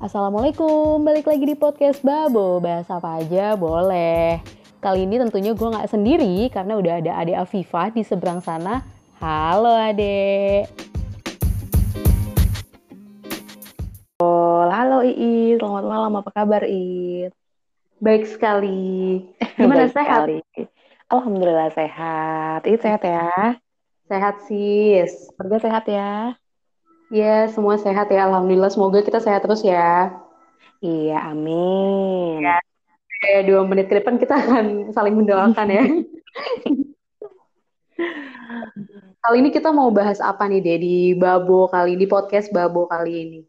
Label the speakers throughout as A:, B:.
A: Assalamualaikum, balik lagi di podcast Babo. Bahas apa aja boleh. Kali ini tentunya gue nggak sendiri karena udah ada Ade Afifah di seberang sana. Halo Ade.
B: Halo Iit, selamat malam. Apa kabar Iit?
A: Baik sekali.
B: Gimana Baik sehat? Sekali. Alhamdulillah sehat. Iit sehat ya?
A: Sehat sis.
B: Keluarga sehat ya?
A: Iya, semua sehat ya. Alhamdulillah. Semoga kita sehat terus ya.
B: Iya, amin. Ya,
A: kayak dua menit ke depan kita akan saling mendoakan ya. kali ini kita mau bahas apa nih, Deh, di Babo kali, di podcast Babo kali ini?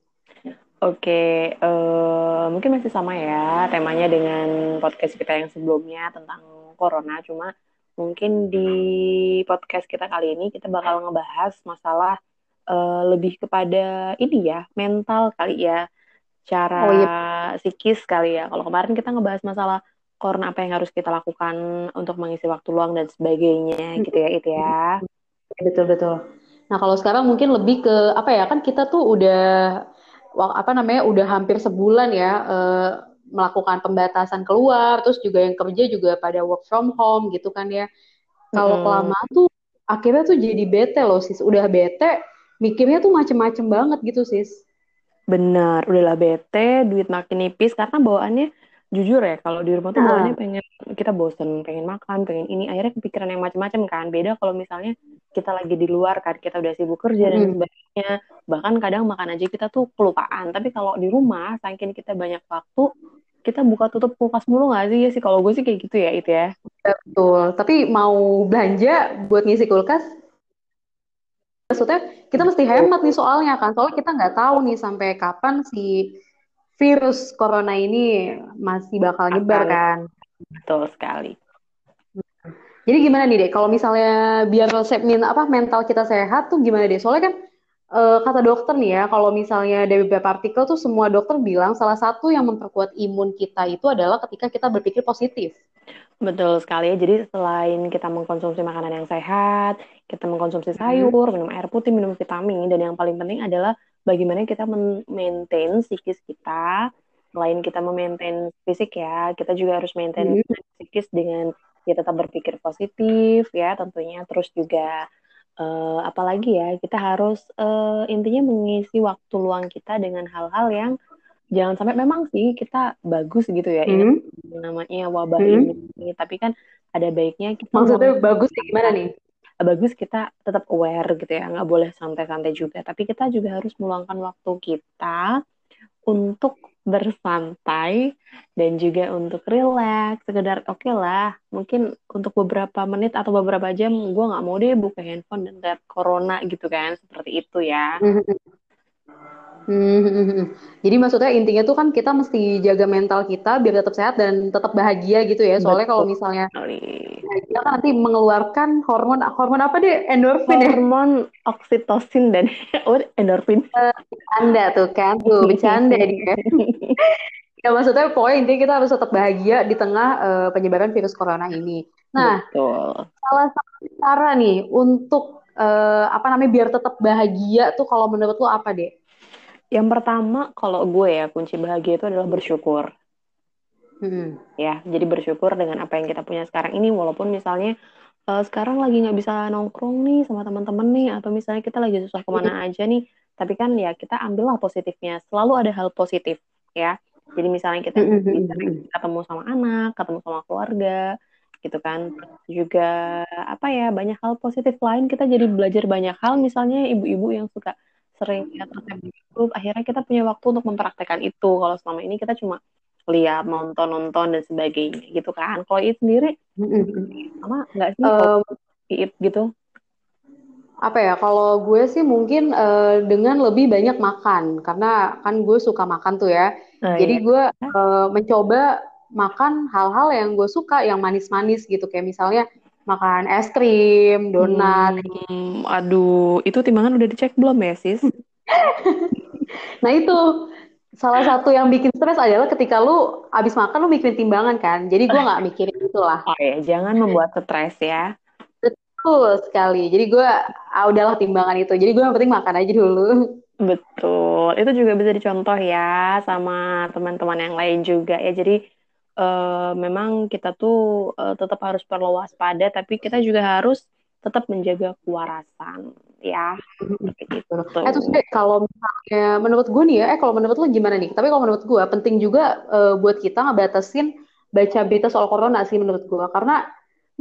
B: Oke, uh, mungkin masih sama ya temanya dengan podcast kita yang sebelumnya tentang corona. Cuma mungkin di podcast kita kali ini kita bakal ngebahas masalah uh, lebih kepada ini ya mental kali ya. Cara oh, iya. psikis kali ya. Kalau kemarin kita ngebahas masalah corona apa yang harus kita lakukan untuk mengisi waktu luang dan sebagainya gitu ya itu ya.
A: Betul betul. Nah kalau sekarang mungkin lebih ke apa ya kan kita tuh udah apa namanya udah hampir sebulan ya uh, melakukan pembatasan keluar terus juga yang kerja juga pada work from home gitu kan ya. Kalau hmm. kelamaan tuh akhirnya tuh jadi bete loh sis. Udah bete mikirnya tuh macem-macem banget gitu sis.
B: Benar udahlah bete duit makin nipis karena bawaannya jujur ya kalau di rumah tuh nah. bawaannya pengen kita bosen pengen makan pengen ini akhirnya kepikiran yang macam-macam kan. Beda kalau misalnya kita lagi di luar kan kita udah sibuk kerja dan sebagainya. Bahkan kadang makan aja kita tuh kelupaan tapi kalau di rumah saking kita banyak waktu kita buka tutup kulkas mulu gak sih? Ya sih kalau gue sih kayak gitu ya itu ya.
A: Betul tapi mau belanja buat ngisi kulkas maksudnya kita mesti hemat nih soalnya kan. Soalnya kita nggak tahu nih sampai kapan si virus corona ini masih bakal nyebar kan.
B: betul sekali.
A: Jadi gimana nih deh kalau misalnya biar min apa mental kita sehat tuh gimana deh soalnya kan e, kata dokter nih ya kalau misalnya dari beberapa artikel tuh semua dokter bilang salah satu yang memperkuat imun kita itu adalah ketika kita berpikir positif
B: Betul sekali ya. Jadi selain kita mengkonsumsi makanan yang sehat, kita mengkonsumsi sayur, minum air putih, minum vitamin, dan yang paling penting adalah bagaimana kita maintain psikis kita. Selain kita memaintain fisik ya, kita juga harus maintain psikis dengan ya tetap berpikir positif ya tentunya. Terus juga uh, apalagi ya, kita harus uh, intinya mengisi waktu luang kita dengan hal-hal yang jangan sampai memang sih kita bagus gitu ya hmm. ingat namanya wabah hmm. ini tapi kan ada baiknya kita
A: maksudnya bagus sih gimana nih
B: bagus kita tetap aware gitu ya nggak boleh santai-santai juga tapi kita juga harus meluangkan waktu kita untuk bersantai dan juga untuk relax sekedar oke okay lah mungkin untuk beberapa menit atau beberapa jam gue nggak mau deh buka handphone dan lihat corona gitu kan seperti itu ya hmm.
A: Jadi maksudnya intinya tuh kan kita mesti jaga mental kita biar tetap sehat dan tetap bahagia gitu ya. Soalnya kalau misalnya kita kan nanti mengeluarkan hormon hormon apa deh endorfin
B: ya? Hormon oksitosin dan oh, endorfin.
A: Bercanda tuh kan tuh bercanda dia. ya maksudnya pokoknya intinya kita harus tetap bahagia di tengah uh, penyebaran virus corona ini. Nah, Betul. salah satu cara nih untuk uh, apa namanya biar tetap bahagia tuh kalau menurut lo apa deh?
B: Yang pertama, kalau gue ya, kunci bahagia itu adalah bersyukur. Hmm. Ya, jadi bersyukur dengan apa yang kita punya sekarang ini, walaupun misalnya uh, sekarang lagi nggak bisa nongkrong nih sama teman-teman nih, atau misalnya kita lagi susah ke mana hmm. aja nih, tapi kan ya kita ambillah positifnya. Selalu ada hal positif, ya. Jadi misalnya kita hmm. bisa ketemu sama anak, ketemu sama keluarga, gitu kan. Juga apa ya, banyak hal positif lain kita jadi belajar banyak hal. Misalnya ibu-ibu yang suka sering lihat resep di YouTube akhirnya kita punya waktu untuk mempraktekkan itu. Kalau selama ini kita cuma lihat nonton nonton dan sebagainya gitu kan. Kalau itu sendiri sama nggak sih um, it gitu?
A: apa ya kalau gue sih mungkin uh, dengan lebih banyak makan. Karena kan gue suka makan tuh ya. Oh, jadi iya. gue uh, mencoba makan hal-hal yang gue suka yang manis-manis gitu. Kayak misalnya makan es krim, donat.
B: Hmm, aduh, itu timbangan udah dicek belum ya, sis?
A: nah itu salah satu yang bikin stres adalah ketika lu abis makan lu mikirin timbangan kan. Jadi gue nggak mikirin itu lah.
B: Oh ya, jangan membuat stres ya.
A: Betul sekali. Jadi gue ah, udahlah timbangan itu. Jadi gue yang penting makan aja dulu.
B: Betul, itu juga bisa dicontoh ya sama teman-teman yang lain juga ya. Jadi uh, memang kita tuh uh, tetap harus perlu waspada, tapi kita juga harus tetap menjaga kewarasan ya.
A: Gitu. Eh terus deh kalau misalnya menurut gue nih ya, eh kalau menurut lo gimana nih? Tapi kalau menurut gue penting juga uh, buat kita ngebatasin baca berita soal corona sih menurut gue, karena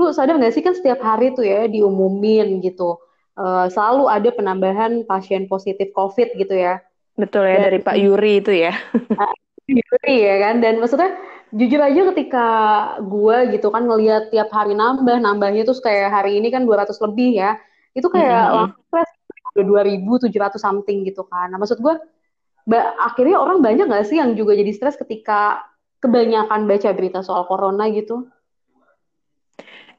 A: lu sadar nggak sih kan setiap hari tuh ya diumumin gitu uh, selalu ada penambahan pasien positif COVID gitu ya.
B: Betul ya dan, dari Pak Yuri itu ya.
A: Yuri ya kan dan maksudnya jujur aja ketika gue gitu kan ngelihat tiap hari nambah nambahnya tuh kayak hari ini kan 200 lebih ya itu kayak mm -hmm. langsung udah 2700 something gitu kan nah maksud gue akhirnya orang banyak gak sih yang juga jadi stres ketika kebanyakan baca berita soal corona gitu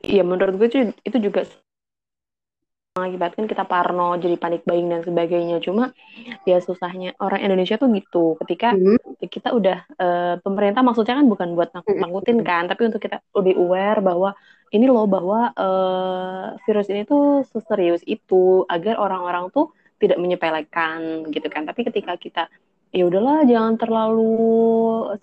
B: Iya menurut gue itu juga mengakibatkan kita parno, jadi panik buying dan sebagainya. Cuma ya susahnya orang Indonesia tuh gitu. Ketika hmm. kita udah uh, pemerintah maksudnya kan bukan buat nakut-nakutin kan, tapi untuk kita lebih aware bahwa ini loh bahwa uh, virus ini tuh serius itu agar orang-orang tuh tidak menyepelekan gitu kan. Tapi ketika kita ya udahlah jangan terlalu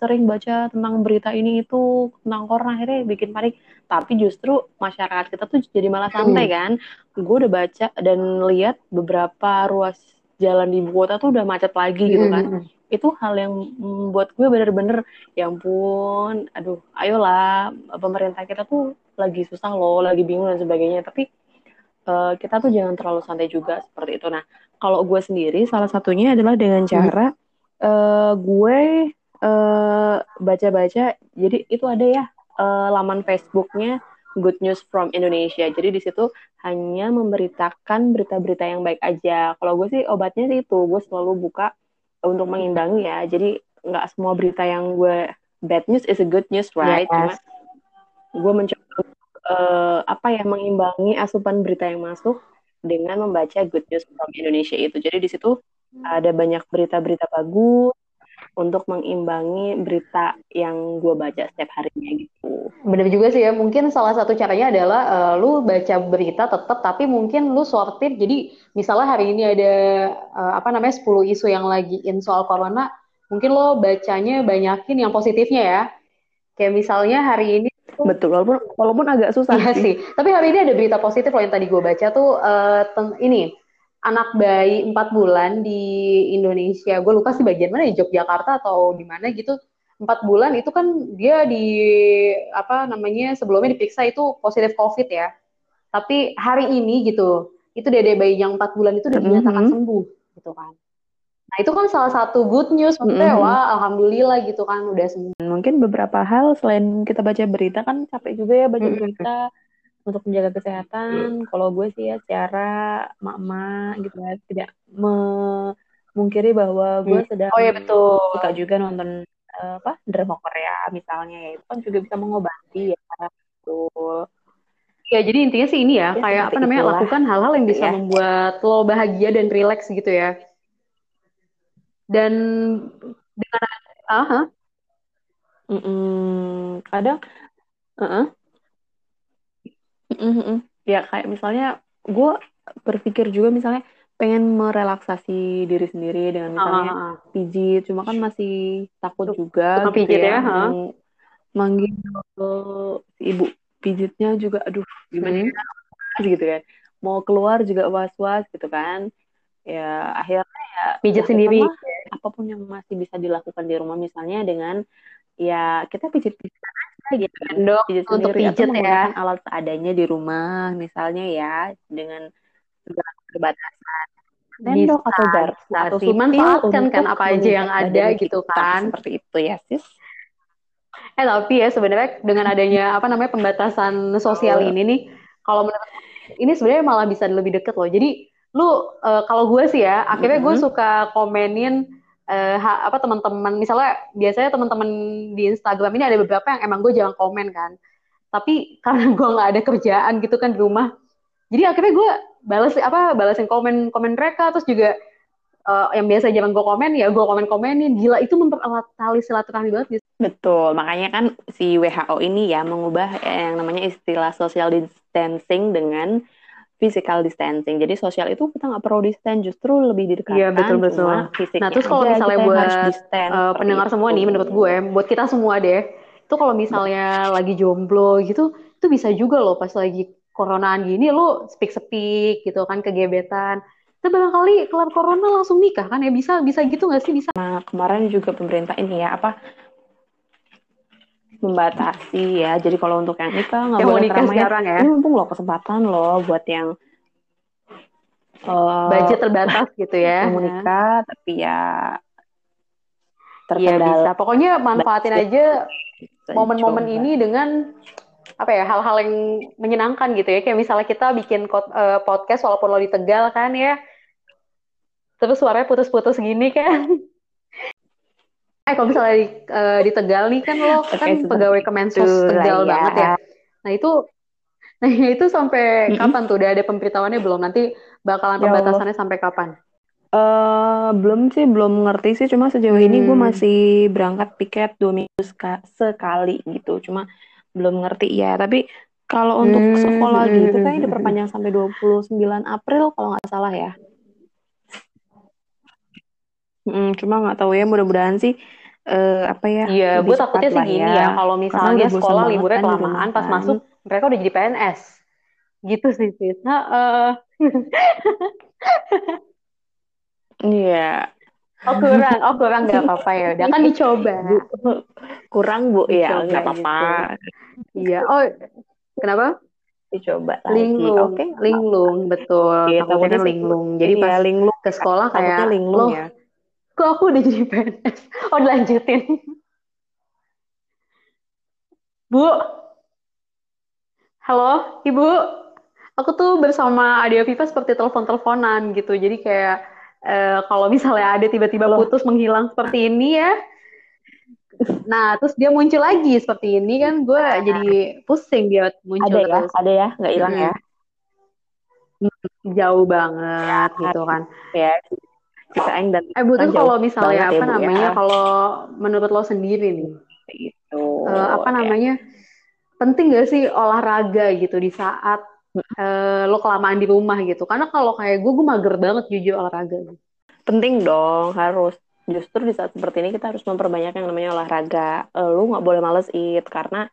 B: sering baca tentang berita ini itu tentang corona akhirnya bikin panik. Tapi justru masyarakat kita tuh jadi malah santai hmm. kan. Gue udah baca dan lihat beberapa ruas jalan di ibu kota tuh udah macet lagi gitu kan. Hmm. itu hal yang membuat gue bener-bener ya ampun aduh ayolah pemerintah kita tuh lagi susah loh lagi bingung dan sebagainya. Tapi uh, kita tuh jangan terlalu santai juga seperti itu. Nah kalau gue sendiri salah satunya adalah dengan cara hmm uh, gue uh, baca-baca jadi itu ada ya uh, laman Facebooknya Good News from Indonesia. Jadi di situ hanya memberitakan berita-berita yang baik aja. Kalau gue sih obatnya sih itu gue selalu buka untuk mengimbangi ya. Jadi nggak semua berita yang gue bad news is a good news right? Yes. cuma gue mencoba uh, apa ya mengimbangi asupan berita yang masuk dengan membaca Good News from Indonesia itu. Jadi di situ ada banyak berita-berita bagus untuk mengimbangi berita yang gue baca setiap harinya gitu.
A: Bener juga sih ya, mungkin salah satu caranya adalah uh, lu baca berita tetap, tapi mungkin lu sortir. Jadi misalnya hari ini ada uh, apa namanya 10 isu yang lagi in soal corona, mungkin lo bacanya banyakin yang positifnya ya. Kayak misalnya hari ini
B: Betul, walaupun walaupun agak susah
A: iya sih. sih. Tapi hari ini ada berita positif loh yang tadi gue baca tuh uh, ini anak bayi empat bulan di Indonesia. Gue lupa sih bagian mana di Yogyakarta atau di mana gitu. Empat bulan itu kan dia di apa namanya sebelumnya diperiksa itu positif COVID ya. Tapi hari ini gitu, itu dede bayi yang empat bulan itu udah dinyatakan mm -hmm. sembuh gitu kan. Nah itu kan salah satu good news maksudnya mm -hmm. wah alhamdulillah gitu kan udah sembuh.
B: Mungkin beberapa hal selain kita baca berita kan capek juga ya baca mm -hmm. Untuk menjaga kesehatan kalau gue sih ya secara mama gitu ya tidak memungkiri bahwa gue hmm. sedang
A: oh, ya betul.
B: suka juga nonton uh, apa drama Korea misalnya ya itu kan juga bisa mengobati ya betul
A: ya jadi intinya sih ini ya, ya kayak apa namanya itulah. lakukan hal-hal yang bisa ya. membuat lo bahagia dan rileks gitu ya dan dengan ah uh -huh.
B: mm -mm, kadang uh -uh Mm-hmm. Ya kayak misalnya gue berpikir juga misalnya pengen merelaksasi diri sendiri dengan misalnya uh, pijit, cuma kan masih takut juga
A: gitu pijit ya, ya
B: huh? manggil si ibu pijitnya juga aduh gimana hmm. ya gitu kan mau keluar juga was-was gitu kan ya akhirnya ya
A: pijit sendiri
B: apa pun yang masih bisa dilakukan di rumah misalnya dengan ya kita pijit-pijit gitu kan dok. Pijat untuk pijat ya. alat seadanya di rumah misalnya ya dengan keterbatasan.
A: Sendok atau garpu atau manfaatkan kan apa aja yang ada gitu kan.
B: seperti itu ya sis.
A: Eh tapi ya sebenarnya dengan adanya apa namanya pembatasan sosial ini nih kalau menurut ini sebenarnya malah bisa lebih deket loh. Jadi lu uh, kalau gue sih ya akhirnya gue suka komenin uh, apa teman-teman misalnya biasanya teman-teman di Instagram ini ada beberapa yang emang gue jangan komen kan. Tapi karena gue nggak ada kerjaan gitu kan di rumah jadi akhirnya gue balas apa balasin komen komen mereka terus juga uh, yang biasa jangan gue komen ya gue komen komenin gila itu mempererat tali silaturahmi banget
B: betul makanya kan si WHO ini ya mengubah yang namanya istilah social distancing dengan physical distancing. Jadi sosial itu kita nggak perlu distance, justru lebih didekatkan.
A: Iya betul betul. nah terus kalau misalnya buat uh, pendengar semua nih, menurut gue, buat kita semua deh, itu kalau misalnya lagi jomblo gitu, itu bisa juga loh pas lagi coronaan gini, lo speak speak gitu kan kegebetan. Kita barangkali kelar corona langsung nikah kan ya bisa bisa gitu nggak sih bisa?
B: Nah kemarin juga pemerintah ini ya apa membatasi ya. Jadi kalau untuk yang nikah nggak boleh nikah sekarang ya. Ini mumpung loh kesempatan loh buat yang
A: uh, budget terbatas gitu ya.
B: Mau nikah tapi ya
A: Iya bisa. Pokoknya manfaatin aja momen-momen ini dengan apa ya hal-hal yang menyenangkan gitu ya. Kayak misalnya kita bikin uh, podcast walaupun lo di Tegal kan ya. Terus suaranya putus-putus gini kan. Eh kalau misalnya di, uh, di Tegal nih kan lo okay, kan pegawai Kemensos Tegal ya. banget ya. Nah itu nah itu sampai mm -hmm. kapan tuh udah ada pemberitahuannya belum? Nanti bakalan ya pembatasannya sampai kapan?
B: Uh, belum sih, belum ngerti sih. Cuma sejauh hmm. ini gue masih berangkat piket dua minggu sekali gitu. Cuma belum ngerti ya. Tapi kalau untuk hmm. sekolah gitu kan diperpanjang sampai 29 April kalau nggak salah ya. Hmm, cuma nggak tahu ya. Mudah-mudahan sih uh, apa ya?
A: Iya, gue takutnya sih gini ya. ya kalau misalnya sekolah liburnya kelamaan, pas masuk mereka udah jadi PNS. Gitu sih, sih. Nah, uh...
B: Iya.
A: Oh kurang, oh kurang nggak apa-apa ya. Udah kan dicoba.
B: kurang bu, ya nggak apa-apa.
A: Gitu. Iya. Oh, kenapa?
B: Dicoba
A: lagi. Linglung, okay. linglung, betul. Iya, takutnya linglung. Jadi iya, pas linglung ke sekolah kayak linglung ya kok aku udah jadi PNS oh dilanjutin. Bu? Halo ibu? Aku tuh bersama Adia Viva seperti telepon-teleponan gitu. Jadi kayak uh, kalau misalnya ada tiba-tiba putus menghilang seperti ini ya. Nah, terus dia muncul lagi seperti ini kan, gue nah. jadi pusing dia muncul
B: ada ya, ada ya, nggak hilang hmm. ya?
A: Jauh banget ya, gitu kan.
B: Ya, Cikaeng dan
A: eh butuh kalau misalnya apa ya, namanya ya. kalau menurut lo sendiri nih
B: itu
A: uh, apa namanya penting gak sih olahraga gitu di saat uh, lo kelamaan di rumah gitu? Karena kalau kayak gue gue mager banget jujur olahraga.
B: Penting dong harus. Justru di saat seperti ini kita harus memperbanyak yang namanya olahraga. Uh, lo nggak boleh males eat karena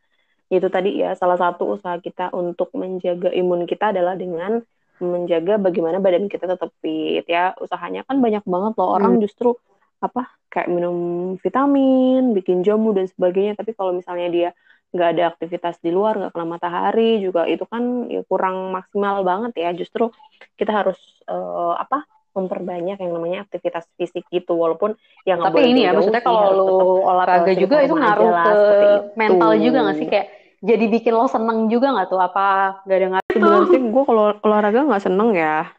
B: itu tadi ya salah satu usaha kita untuk menjaga imun kita adalah dengan menjaga bagaimana badan kita tetap fit ya. Usahanya kan banyak banget loh. Orang hmm. justru apa kayak minum vitamin bikin jamu dan sebagainya. Tapi kalau misalnya dia nggak ada aktivitas di luar nggak kena matahari juga itu kan ya kurang maksimal banget ya. Justru kita harus uh, apa memperbanyak yang namanya aktivitas fisik gitu. Walaupun yang
A: tapi ini ya maksudnya kalau lu olahraga juga itu ngaruh ke mental juga nggak sih? Kayak jadi bikin lo seneng juga nggak tuh apa gak ada nggak
B: sebenarnya sih gue kalau olahraga nggak seneng ya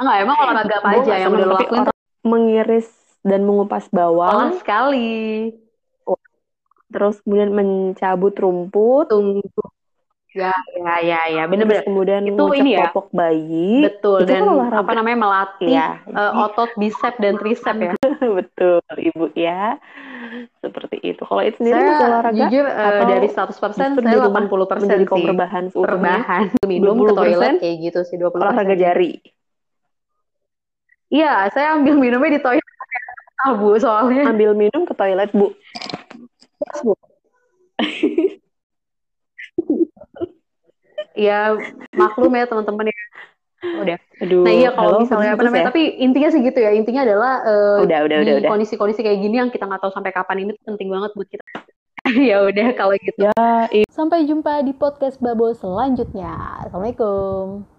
A: Enggak, emang olahraga apa aja yang udah lo lakuin?
B: Mengiris dan mengupas bawang.
A: Oh, sekali.
B: Terus kemudian mencabut rumput.
A: Tunggu Ya, ya, ya, ya, bener-bener.
B: Kemudian itu ini ya, popok bayi.
A: Betul. Itu dan kan apa namanya melatih ya. uh, otot bicep dan tricep ya.
B: Betul, ibu ya. Seperti itu. Kalau itu sendiri saya olahraga
A: jujur uh, dari 100% saya 80 persen sih.
B: Perbahan,
A: perbahan. Minum ke toilet kayak gitu sih 20
B: Olahraga jari.
A: Iya, saya ambil minumnya di toilet. Ah, Bu, soalnya.
B: Ambil minum ke toilet, Bu. Bu.
A: ya maklum ya teman-teman ya udah. Aduh, nah iya kalau misalnya apa namanya ya? tapi intinya sih gitu ya. Intinya adalah uh,
B: udah, udah,
A: di
B: udah,
A: kondisi-kondisi kayak gini yang kita nggak tahu sampai kapan ini penting banget buat kita. Ya udah kalau gitu.
B: Ya,
A: sampai jumpa di podcast babo selanjutnya. Assalamualaikum